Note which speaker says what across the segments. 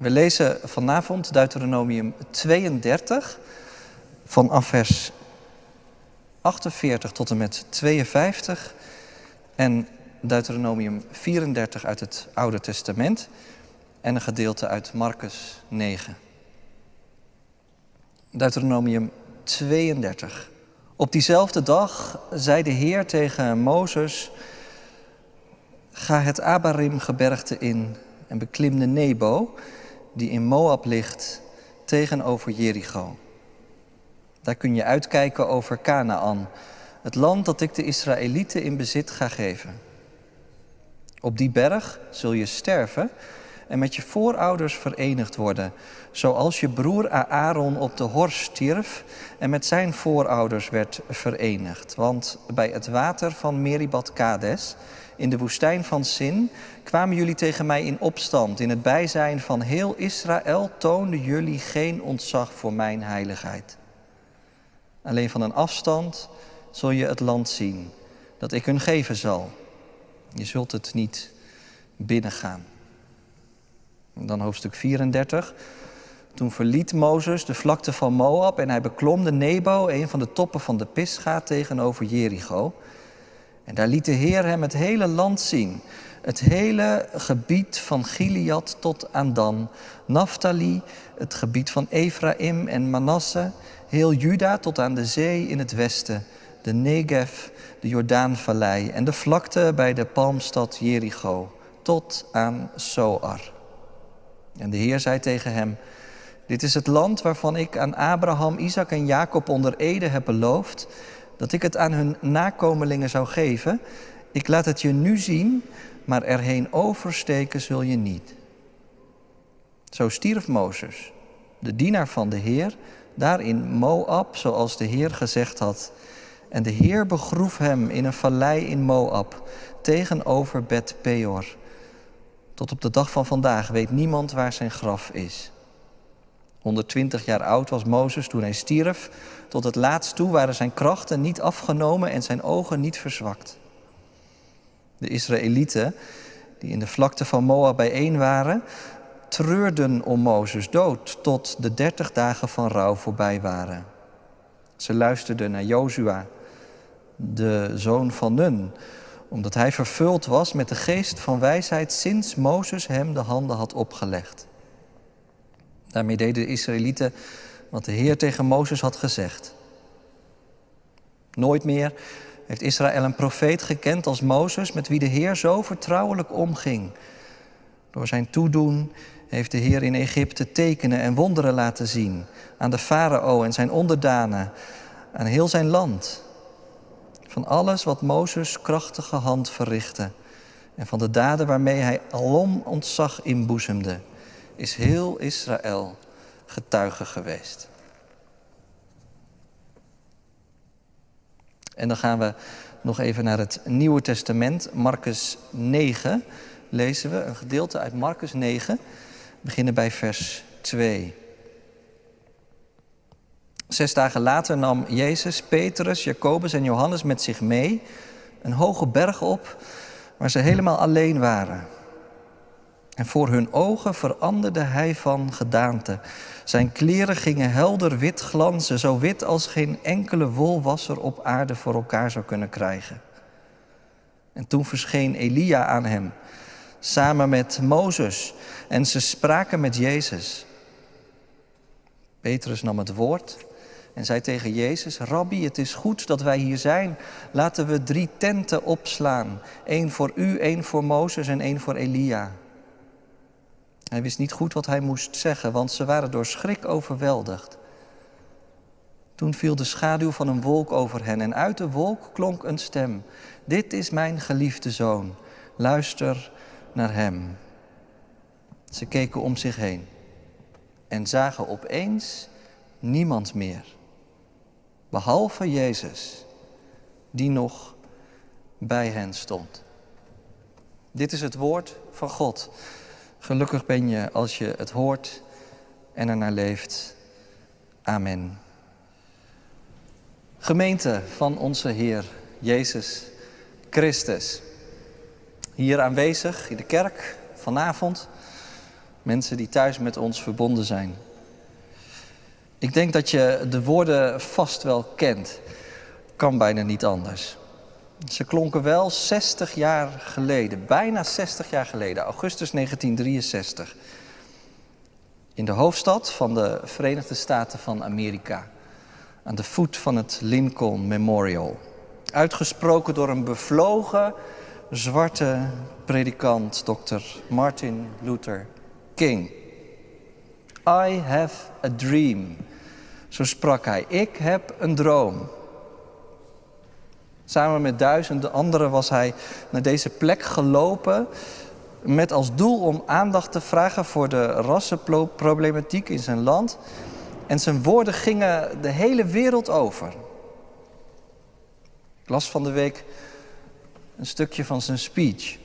Speaker 1: We lezen vanavond Deuteronomium 32 vanaf vers 48 tot en met 52 en Deuteronomium 34 uit het Oude Testament en een gedeelte uit Marcus 9. Deuteronomium 32. Op diezelfde dag zei de Heer tegen Mozes: Ga het Abarim-gebergte in en beklim de Nebo, die in Moab ligt, tegenover Jericho. Daar kun je uitkijken over Canaan, het land dat ik de Israëlieten in bezit ga geven. Op die berg zul je sterven en met je voorouders verenigd worden, zoals je broer Aaron op de hor stierf en met zijn voorouders werd verenigd. Want bij het water van Meribat Kades, in de woestijn van Sin, kwamen jullie tegen mij in opstand. In het bijzijn van heel Israël toonden jullie geen ontzag voor mijn heiligheid. Alleen van een afstand zul je het land zien dat ik hun geven zal. Je zult het niet binnengaan. Dan hoofdstuk 34. Toen verliet Mozes de vlakte van Moab en hij beklom de Nebo, een van de toppen van de Pisga, tegenover Jericho. En daar liet de Heer hem het hele land zien. Het hele gebied van Gilead tot aan Dan, Naphtali, het gebied van Ephraim en Manasse, heel Juda tot aan de zee in het westen, de Negev, de Jordaanvallei en de vlakte bij de palmstad Jericho, tot aan Soar. En de Heer zei tegen hem, dit is het land waarvan ik aan Abraham, Isaac en Jacob onder Ede heb beloofd, dat ik het aan hun nakomelingen zou geven. Ik laat het je nu zien, maar erheen oversteken zul je niet. Zo stierf Mozes, de dienaar van de Heer, daar in Moab, zoals de Heer gezegd had. En de Heer begroef hem in een vallei in Moab, tegenover Bet Peor. Tot op de dag van vandaag weet niemand waar zijn graf is. 120 jaar oud was Mozes toen hij stierf. Tot het laatst toe waren zijn krachten niet afgenomen en zijn ogen niet verzwakt. De Israëlieten, die in de vlakte van Moab bijeen waren, treurden om Mozes dood tot de dertig dagen van rouw voorbij waren. Ze luisterden naar Jozua, de zoon van Nun, omdat hij vervuld was met de geest van wijsheid sinds Mozes hem de handen had opgelegd. Daarmee deden de Israëlieten wat de Heer tegen Mozes had gezegd. Nooit meer heeft Israël een profeet gekend als Mozes, met wie de Heer zo vertrouwelijk omging. Door zijn toedoen heeft de Heer in Egypte tekenen en wonderen laten zien aan de farao en zijn onderdanen, aan heel zijn land. Van alles wat Mozes krachtige hand verrichtte en van de daden waarmee hij alom ontzag inboezemde, is heel Israël getuige geweest. En dan gaan we nog even naar het Nieuwe Testament, Marcus 9 lezen we, een gedeelte uit Marcus 9, beginnen bij vers 2. Zes dagen later nam Jezus, Petrus, Jacobus en Johannes met zich mee een hoge berg op waar ze helemaal alleen waren. En voor hun ogen veranderde hij van gedaante. Zijn kleren gingen helder wit glanzen, zo wit als geen enkele wolwasser op aarde voor elkaar zou kunnen krijgen. En toen verscheen Elia aan hem, samen met Mozes, en ze spraken met Jezus. Petrus nam het woord en zei tegen Jezus: Rabbi, het is goed dat wij hier zijn. Laten we drie tenten opslaan: één voor u, één voor Mozes en één voor Elia. Hij wist niet goed wat hij moest zeggen, want ze waren door schrik overweldigd. Toen viel de schaduw van een wolk over hen en uit de wolk klonk een stem. Dit is mijn geliefde zoon, luister naar hem. Ze keken om zich heen en zagen opeens niemand meer, behalve Jezus, die nog bij hen stond. Dit is het woord van God. Gelukkig ben je als je het hoort en ernaar leeft. Amen. Gemeente van onze Heer Jezus Christus. Hier aanwezig in de kerk vanavond, Mensen die thuis met ons verbonden zijn. Ik denk dat je de woorden vast wel kent. Kan bijna niet anders. Ze klonken wel 60 jaar geleden, bijna 60 jaar geleden, augustus 1963. In de hoofdstad van de Verenigde Staten van Amerika. Aan de voet van het Lincoln Memorial. Uitgesproken door een bevlogen zwarte predikant, Dr. Martin Luther King. I have a dream. Zo sprak hij. Ik heb een droom. Samen met duizenden anderen was hij naar deze plek gelopen met als doel om aandacht te vragen voor de rassenproblematiek in zijn land. En zijn woorden gingen de hele wereld over. Ik las van de week een stukje van zijn speech.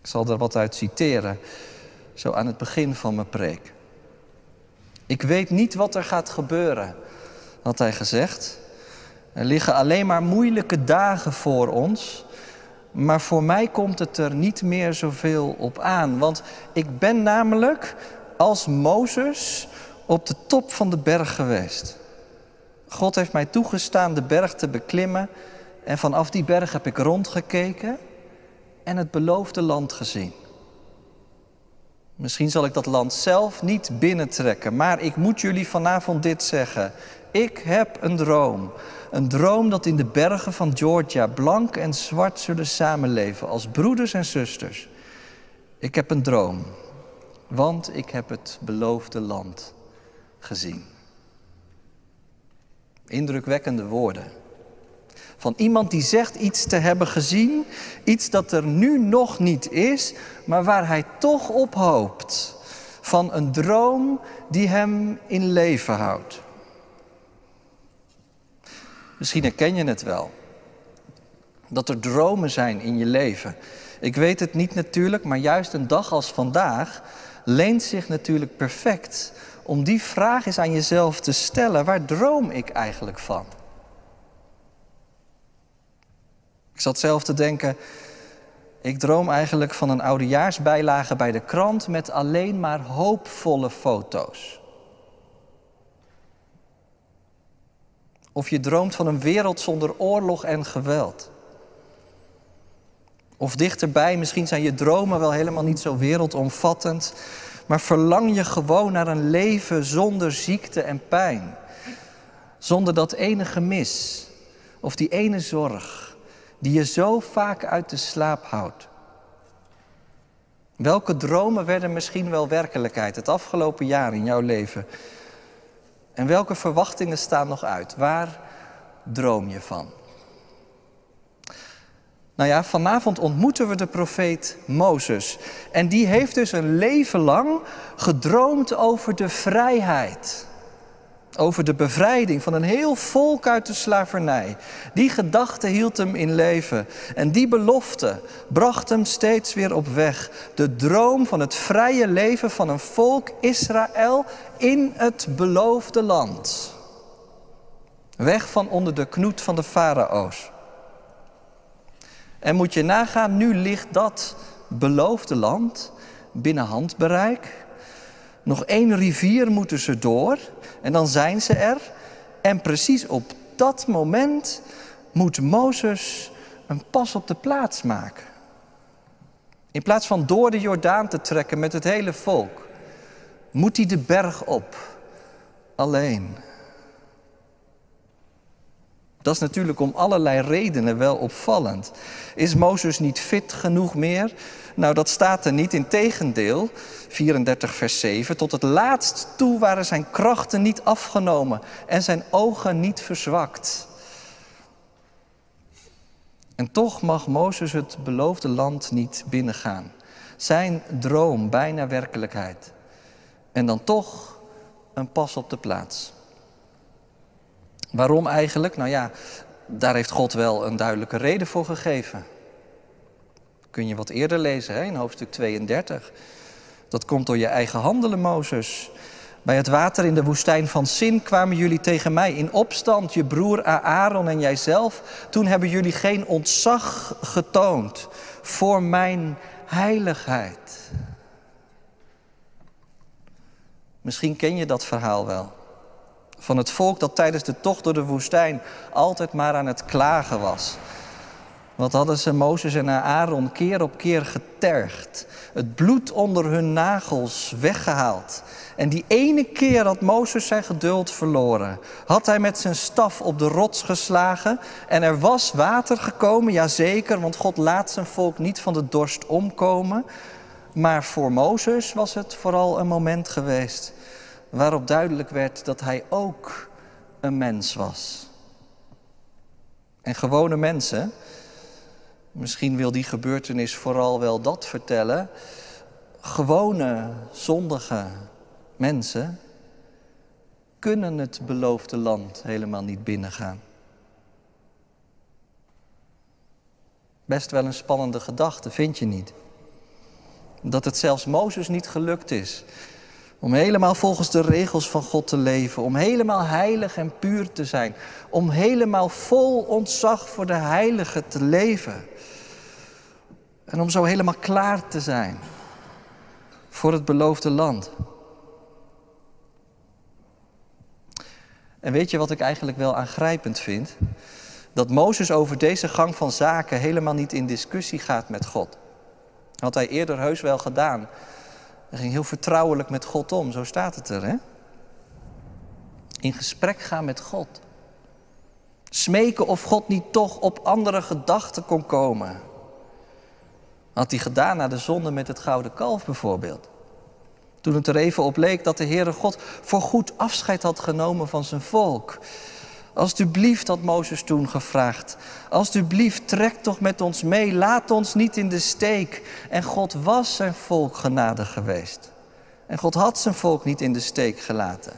Speaker 1: Ik zal er wat uit citeren, zo aan het begin van mijn preek. Ik weet niet wat er gaat gebeuren, had hij gezegd. Er liggen alleen maar moeilijke dagen voor ons. Maar voor mij komt het er niet meer zoveel op aan. Want ik ben namelijk als Mozes op de top van de berg geweest. God heeft mij toegestaan de berg te beklimmen. En vanaf die berg heb ik rondgekeken en het beloofde land gezien. Misschien zal ik dat land zelf niet binnentrekken, maar ik moet jullie vanavond dit zeggen. Ik heb een droom. Een droom dat in de bergen van Georgia blank en zwart zullen samenleven als broeders en zusters. Ik heb een droom, want ik heb het beloofde land gezien. Indrukwekkende woorden. Van iemand die zegt iets te hebben gezien, iets dat er nu nog niet is, maar waar hij toch op hoopt. Van een droom die hem in leven houdt. Misschien herken je het wel. Dat er dromen zijn in je leven. Ik weet het niet natuurlijk, maar juist een dag als vandaag leent zich natuurlijk perfect om die vraag eens aan jezelf te stellen. Waar droom ik eigenlijk van? Ik zat zelf te denken, ik droom eigenlijk van een oudejaarsbijlage bij de krant met alleen maar hoopvolle foto's. Of je droomt van een wereld zonder oorlog en geweld. Of dichterbij, misschien zijn je dromen wel helemaal niet zo wereldomvattend, maar verlang je gewoon naar een leven zonder ziekte en pijn. Zonder dat ene gemis of die ene zorg die je zo vaak uit de slaap houdt. Welke dromen werden misschien wel werkelijkheid het afgelopen jaar in jouw leven? En welke verwachtingen staan nog uit? Waar droom je van? Nou ja, vanavond ontmoeten we de profeet Mozes. En die heeft dus een leven lang gedroomd over de vrijheid. Over de bevrijding van een heel volk uit de slavernij. Die gedachte hield hem in leven. En die belofte bracht hem steeds weer op weg. De droom van het vrije leven van een volk Israël in het beloofde land. Weg van onder de knoet van de farao's. En moet je nagaan, nu ligt dat beloofde land binnen handbereik. Nog één rivier moeten ze door en dan zijn ze er. En precies op dat moment moet Mozes een pas op de plaats maken. In plaats van door de Jordaan te trekken met het hele volk, moet hij de berg op, alleen. Dat is natuurlijk om allerlei redenen wel opvallend. Is Mozes niet fit genoeg meer? Nou, dat staat er niet. Integendeel, 34 vers 7. Tot het laatst toe waren zijn krachten niet afgenomen en zijn ogen niet verzwakt. En toch mag Mozes het beloofde land niet binnengaan. Zijn droom bijna werkelijkheid. En dan toch een pas op de plaats. Waarom eigenlijk? Nou ja, daar heeft God wel een duidelijke reden voor gegeven. Kun je wat eerder lezen hè, in hoofdstuk 32. Dat komt door je eigen handelen, Mozes. Bij het water in de woestijn van Sin kwamen jullie tegen mij in opstand, je broer Aaron en jijzelf. Toen hebben jullie geen ontzag getoond voor mijn heiligheid. Misschien ken je dat verhaal wel. Van het volk dat tijdens de tocht door de woestijn altijd maar aan het klagen was. Wat hadden ze Mozes en Aaron keer op keer getergd. Het bloed onder hun nagels weggehaald. En die ene keer had Mozes zijn geduld verloren. Had hij met zijn staf op de rots geslagen en er was water gekomen, jazeker, want God laat zijn volk niet van de dorst omkomen. Maar voor Mozes was het vooral een moment geweest waarop duidelijk werd dat hij ook een mens was. En gewone mensen, misschien wil die gebeurtenis vooral wel dat vertellen, gewone zondige mensen kunnen het beloofde land helemaal niet binnengaan. Best wel een spannende gedachte, vind je niet? Dat het zelfs Mozes niet gelukt is om helemaal volgens de regels van God te leven, om helemaal heilig en puur te zijn, om helemaal vol ontzag voor de heilige te leven. En om zo helemaal klaar te zijn voor het beloofde land. En weet je wat ik eigenlijk wel aangrijpend vind? Dat Mozes over deze gang van zaken helemaal niet in discussie gaat met God. Had hij eerder heus wel gedaan. Hij ging heel vertrouwelijk met God om, zo staat het er, hè? In gesprek gaan met God. Smeken of God niet toch op andere gedachten kon komen. Had hij gedaan na de zonde met het gouden kalf bijvoorbeeld. Toen het er even op leek dat de Heere God voor goed afscheid had genomen van zijn volk. Alsjeblieft had Mozes toen gevraagd. Alsjeblieft, trek toch met ons mee. Laat ons niet in de steek. En God was zijn volk genadig geweest. En God had zijn volk niet in de steek gelaten.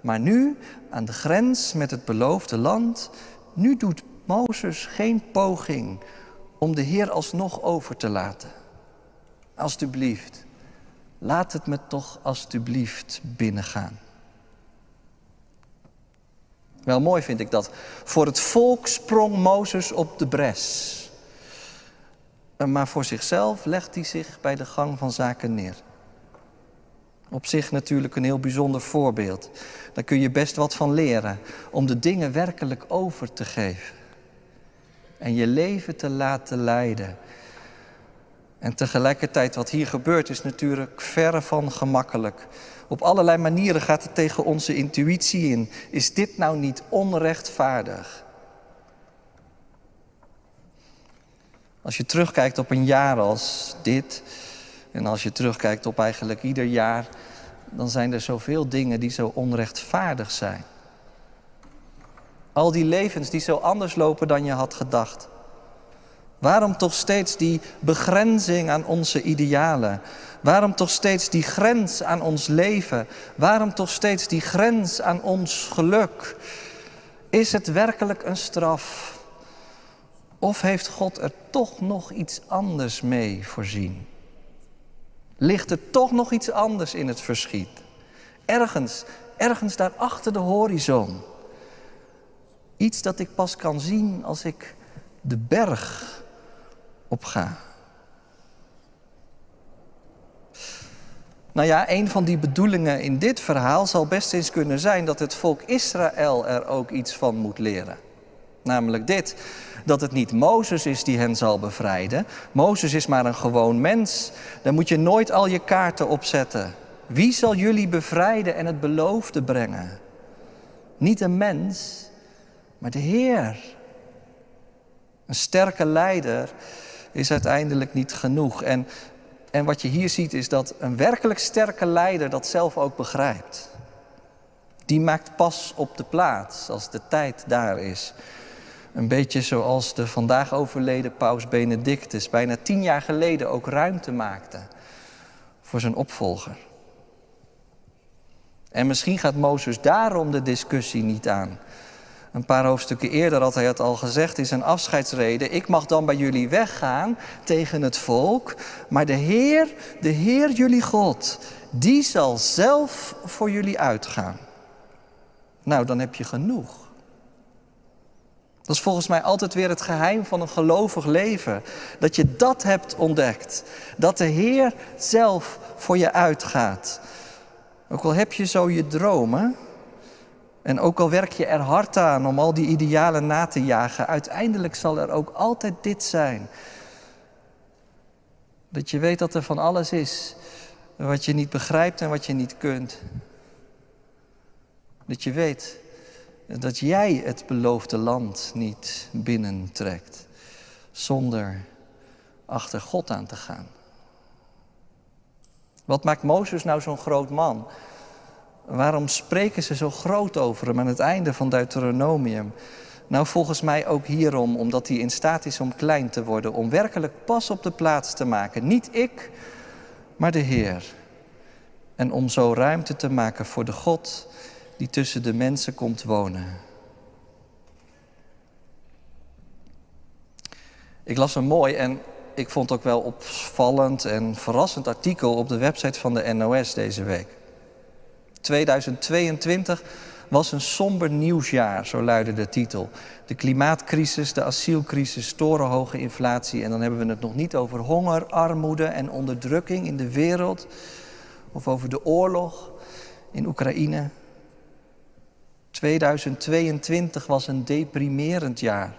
Speaker 1: Maar nu, aan de grens met het beloofde land, nu doet Mozes geen poging om de Heer alsnog over te laten. Alsjeblieft, laat het me toch alsjeblieft binnengaan. Wel mooi vind ik dat. Voor het volk sprong Mozes op de bres. Maar voor zichzelf legt hij zich bij de gang van zaken neer. Op zich natuurlijk een heel bijzonder voorbeeld. Daar kun je best wat van leren. Om de dingen werkelijk over te geven. En je leven te laten leiden. En tegelijkertijd wat hier gebeurt is natuurlijk verre van gemakkelijk. Op allerlei manieren gaat het tegen onze intuïtie in. Is dit nou niet onrechtvaardig? Als je terugkijkt op een jaar als dit, en als je terugkijkt op eigenlijk ieder jaar, dan zijn er zoveel dingen die zo onrechtvaardig zijn. Al die levens die zo anders lopen dan je had gedacht. Waarom toch steeds die begrenzing aan onze idealen? Waarom toch steeds die grens aan ons leven? Waarom toch steeds die grens aan ons geluk? Is het werkelijk een straf? Of heeft God er toch nog iets anders mee voorzien? Ligt er toch nog iets anders in het verschiet? Ergens, ergens daar achter de horizon. Iets dat ik pas kan zien als ik de berg opga. Nou ja, een van die bedoelingen in dit verhaal zal best eens kunnen zijn dat het volk Israël er ook iets van moet leren. Namelijk dit, dat het niet Mozes is die hen zal bevrijden. Mozes is maar een gewoon mens. Daar moet je nooit al je kaarten op zetten. Wie zal jullie bevrijden en het beloofde brengen? Niet een mens, maar de Heer. Een sterke leider is uiteindelijk niet genoeg. En en wat je hier ziet is dat een werkelijk sterke leider dat zelf ook begrijpt. Die maakt pas op de plaats als de tijd daar is. Een beetje zoals de vandaag overleden paus Benedictus bijna tien jaar geleden ook ruimte maakte voor zijn opvolger. En misschien gaat Mozes daarom de discussie niet aan. Een paar hoofdstukken eerder had hij het al gezegd in zijn afscheidsrede. Ik mag dan bij jullie weggaan tegen het volk. Maar de Heer, de Heer jullie God, die zal zelf voor jullie uitgaan. Nou, dan heb je genoeg. Dat is volgens mij altijd weer het geheim van een gelovig leven. Dat je dat hebt ontdekt. Dat de Heer zelf voor je uitgaat. Ook al heb je zo je dromen. En ook al werk je er hard aan om al die idealen na te jagen, uiteindelijk zal er ook altijd dit zijn. Dat je weet dat er van alles is wat je niet begrijpt en wat je niet kunt. Dat je weet dat jij het beloofde land niet binnentrekt zonder achter God aan te gaan. Wat maakt Mozes nou zo'n groot man? Waarom spreken ze zo groot over hem aan het einde van Deuteronomium? Nou, volgens mij ook hierom, omdat hij in staat is om klein te worden, om werkelijk pas op de plaats te maken. Niet ik, maar de Heer. En om zo ruimte te maken voor de God die tussen de mensen komt wonen. Ik las een mooi en ik vond ook wel opvallend en verrassend artikel op de website van de NOS deze week. 2022 was een somber nieuwsjaar, zo luidde de titel. De klimaatcrisis, de asielcrisis, torenhoge inflatie. En dan hebben we het nog niet over honger, armoede en onderdrukking in de wereld. Of over de oorlog in Oekraïne. 2022 was een deprimerend jaar.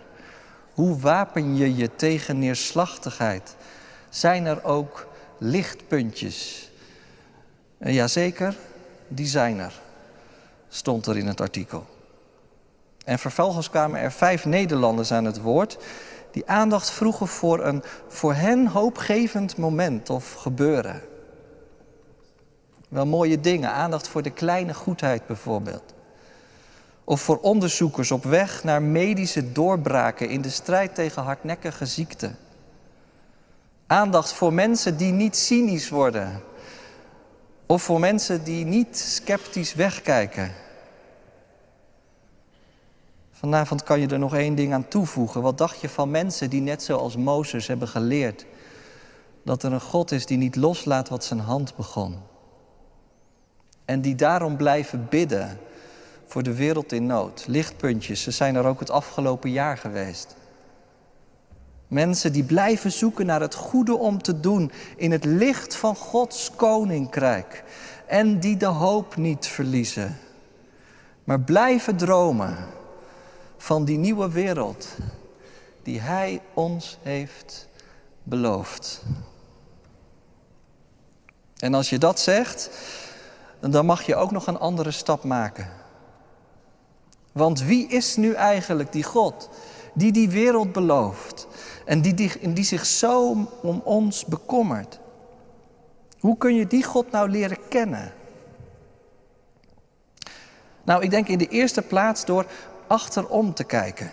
Speaker 1: Hoe wapen je je tegen neerslachtigheid? Zijn er ook lichtpuntjes? Jazeker, die zijn er, stond er in het artikel. En vervolgens kwamen er vijf Nederlanders aan het woord die aandacht vroegen voor een voor hen hoopgevend moment of gebeuren. Wel mooie dingen, aandacht voor de kleine goedheid bijvoorbeeld. Of voor onderzoekers op weg naar medische doorbraken in de strijd tegen hardnekkige ziekten. Aandacht voor mensen die niet cynisch worden. Of voor mensen die niet sceptisch wegkijken. Vanavond kan je er nog één ding aan toevoegen. Wat dacht je van mensen die net zoals Mozes hebben geleerd dat er een God is die niet loslaat wat zijn hand begon? En die daarom blijven bidden voor de wereld in nood. Lichtpuntjes, ze zijn er ook het afgelopen jaar geweest. Mensen die blijven zoeken naar het goede om te doen in het licht van Gods koninkrijk. En die de hoop niet verliezen, maar blijven dromen van die nieuwe wereld die Hij ons heeft beloofd. En als je dat zegt, dan mag je ook nog een andere stap maken. Want wie is nu eigenlijk die God die die wereld belooft en die, die, die zich zo om ons bekommert? Hoe kun je die God nou leren kennen? Nou, ik denk in de eerste plaats door achterom te kijken.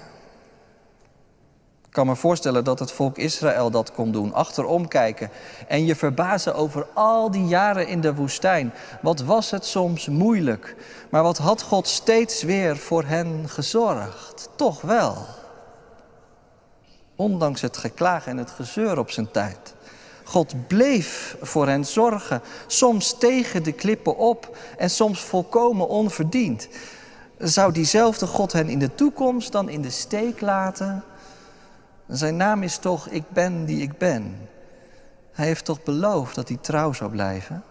Speaker 1: Ik kan me voorstellen dat het volk Israël dat kon doen. Achterom kijken en je verbazen over al die jaren in de woestijn. Wat was het soms moeilijk, maar wat had God steeds weer voor hen gezorgd? Toch wel. Ondanks het geklaag en het gezeur op zijn tijd. God bleef voor hen zorgen, soms tegen de klippen op en soms volkomen onverdiend. Zou diezelfde God hen in de toekomst dan in de steek laten? Zijn naam is toch Ik ben die ik ben. Hij heeft toch beloofd dat hij trouw zou blijven?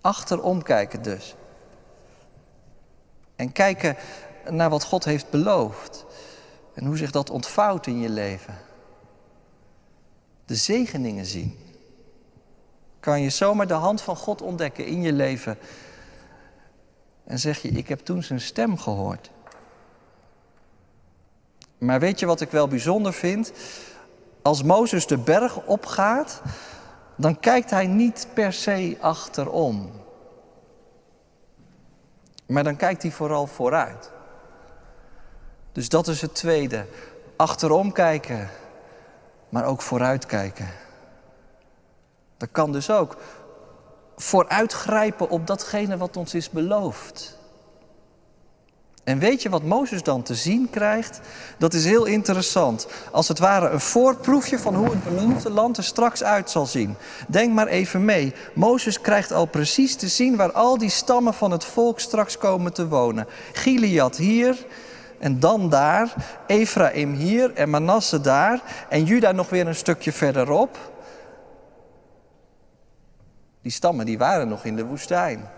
Speaker 1: Achterom kijken dus. En kijken naar wat God heeft beloofd. En hoe zich dat ontvouwt in je leven. De zegeningen zien. Kan je zomaar de hand van God ontdekken in je leven. En zeg je, ik heb toen zijn stem gehoord. Maar weet je wat ik wel bijzonder vind? Als Mozes de berg opgaat, dan kijkt hij niet per se achterom. Maar dan kijkt hij vooral vooruit. Dus dat is het tweede. Achterom kijken, maar ook vooruit kijken. Dat kan dus ook. Vooruitgrijpen op datgene wat ons is beloofd. En weet je wat Mozes dan te zien krijgt? Dat is heel interessant. Als het ware een voorproefje van hoe het beloofde land er straks uit zal zien. Denk maar even mee. Mozes krijgt al precies te zien waar al die stammen van het volk straks komen te wonen. Gilead hier en dan daar. Ephraim hier en Manasse daar. En Juda nog weer een stukje verderop. Die stammen die waren nog in de woestijn.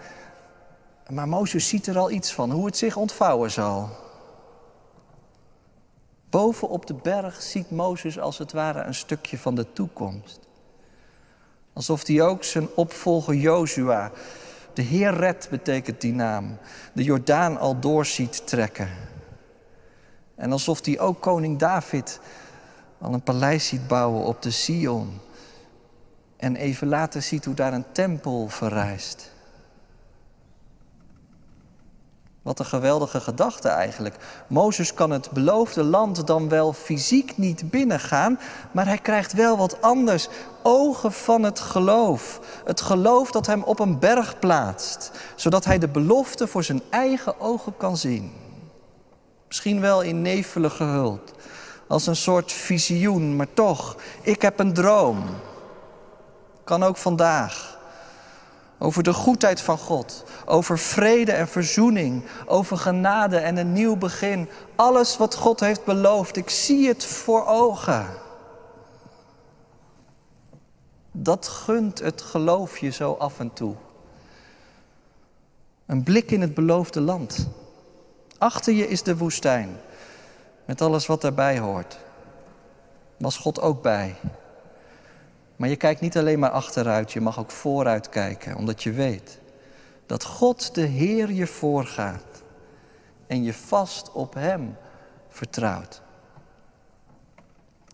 Speaker 1: Maar Mozes ziet er al iets van, hoe het zich ontvouwen zal. Boven op de berg ziet Mozes als het ware een stukje van de toekomst. Alsof hij ook zijn opvolger Jozua, de Heer red betekent die naam, de Jordaan al door ziet trekken. En alsof hij ook koning David al een paleis ziet bouwen op de Sion. En even later ziet hoe daar een tempel verrijst. Wat een geweldige gedachte eigenlijk. Mozes kan het beloofde land dan wel fysiek niet binnengaan, maar hij krijgt wel wat anders. Ogen van het geloof. Het geloof dat hem op een berg plaatst, zodat hij de belofte voor zijn eigen ogen kan zien. Misschien wel in nevelen gehuld, als een soort visioen, maar toch, ik heb een droom. Kan ook vandaag. Over de goedheid van God, over vrede en verzoening, over genade en een nieuw begin. Alles wat God heeft beloofd, ik zie het voor ogen. Dat gunt het geloof je zo af en toe. Een blik in het beloofde land. Achter je is de woestijn, met alles wat daarbij hoort. Was God ook bij. Maar je kijkt niet alleen maar achteruit, je mag ook vooruit kijken, omdat je weet dat God de Heer je voorgaat en je vast op Hem vertrouwt.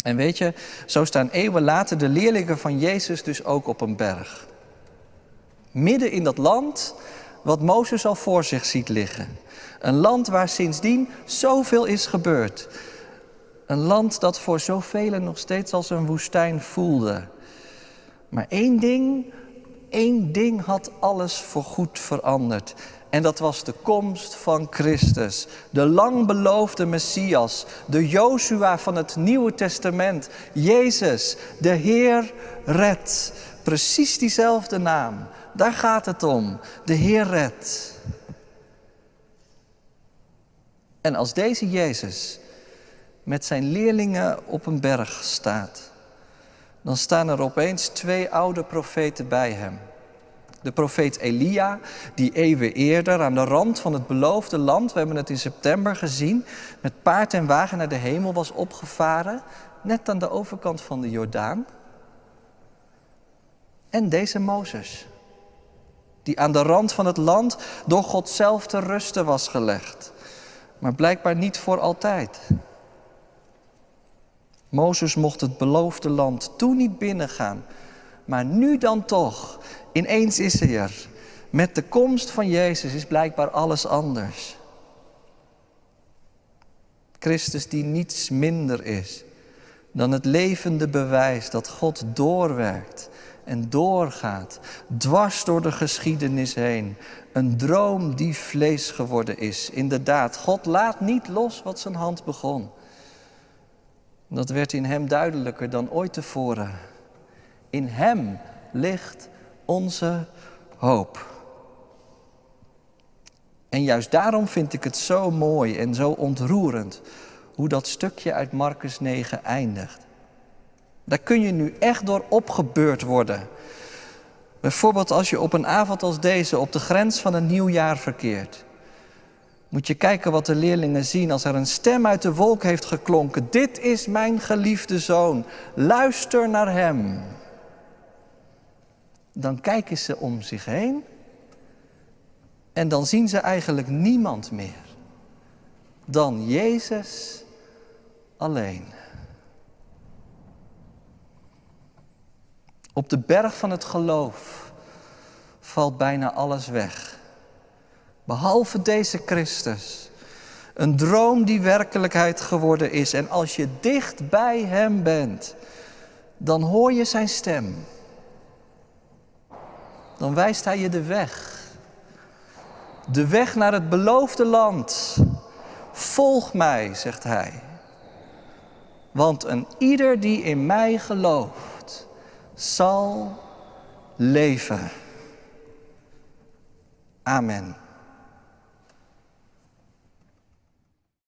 Speaker 1: En weet je, zo staan eeuwen later de leerlingen van Jezus dus ook op een berg. Midden in dat land wat Mozes al voor zich ziet liggen. Een land waar sindsdien zoveel is gebeurd. Een land dat voor zoveel nog steeds als een woestijn voelde. Maar één ding, één ding had alles voorgoed veranderd. En dat was de komst van Christus, de lang beloofde Messias, de Joshua van het Nieuwe Testament, Jezus, de Heer red. Precies diezelfde naam, daar gaat het om, de Heer red. En als deze Jezus met zijn leerlingen op een berg staat, dan staan er opeens twee oude profeten bij hem. De profeet Elia, die eeuwen eerder aan de rand van het beloofde land, we hebben het in september gezien, met paard en wagen naar de hemel was opgevaren, net aan de overkant van de Jordaan. En deze Mozes, die aan de rand van het land door God zelf te rusten was gelegd, maar blijkbaar niet voor altijd. Mozes mocht het beloofde land toen niet binnengaan, maar nu dan toch. Ineens is hij er. Met de komst van Jezus is blijkbaar alles anders. Christus die niets minder is dan het levende bewijs dat God doorwerkt en doorgaat, dwars door de geschiedenis heen. Een droom die vlees geworden is. Inderdaad, God laat niet los wat zijn hand begon. Dat werd in Hem duidelijker dan ooit tevoren. In Hem ligt onze hoop. En juist daarom vind ik het zo mooi en zo ontroerend hoe dat stukje uit Marcus 9 eindigt. Daar kun je nu echt door opgebeurd worden. Bijvoorbeeld als je op een avond als deze op de grens van een nieuw jaar verkeert. Moet je kijken wat de leerlingen zien als er een stem uit de wolk heeft geklonken. Dit is mijn geliefde zoon. Luister naar hem. Dan kijken ze om zich heen en dan zien ze eigenlijk niemand meer dan Jezus alleen. Op de berg van het geloof valt bijna alles weg. Behalve deze Christus. Een droom die werkelijkheid geworden is. En als je dicht bij Hem bent, dan hoor je Zijn stem. Dan wijst Hij je de weg. De weg naar het beloofde land. Volg mij, zegt Hij. Want een ieder die in mij gelooft, zal leven. Amen.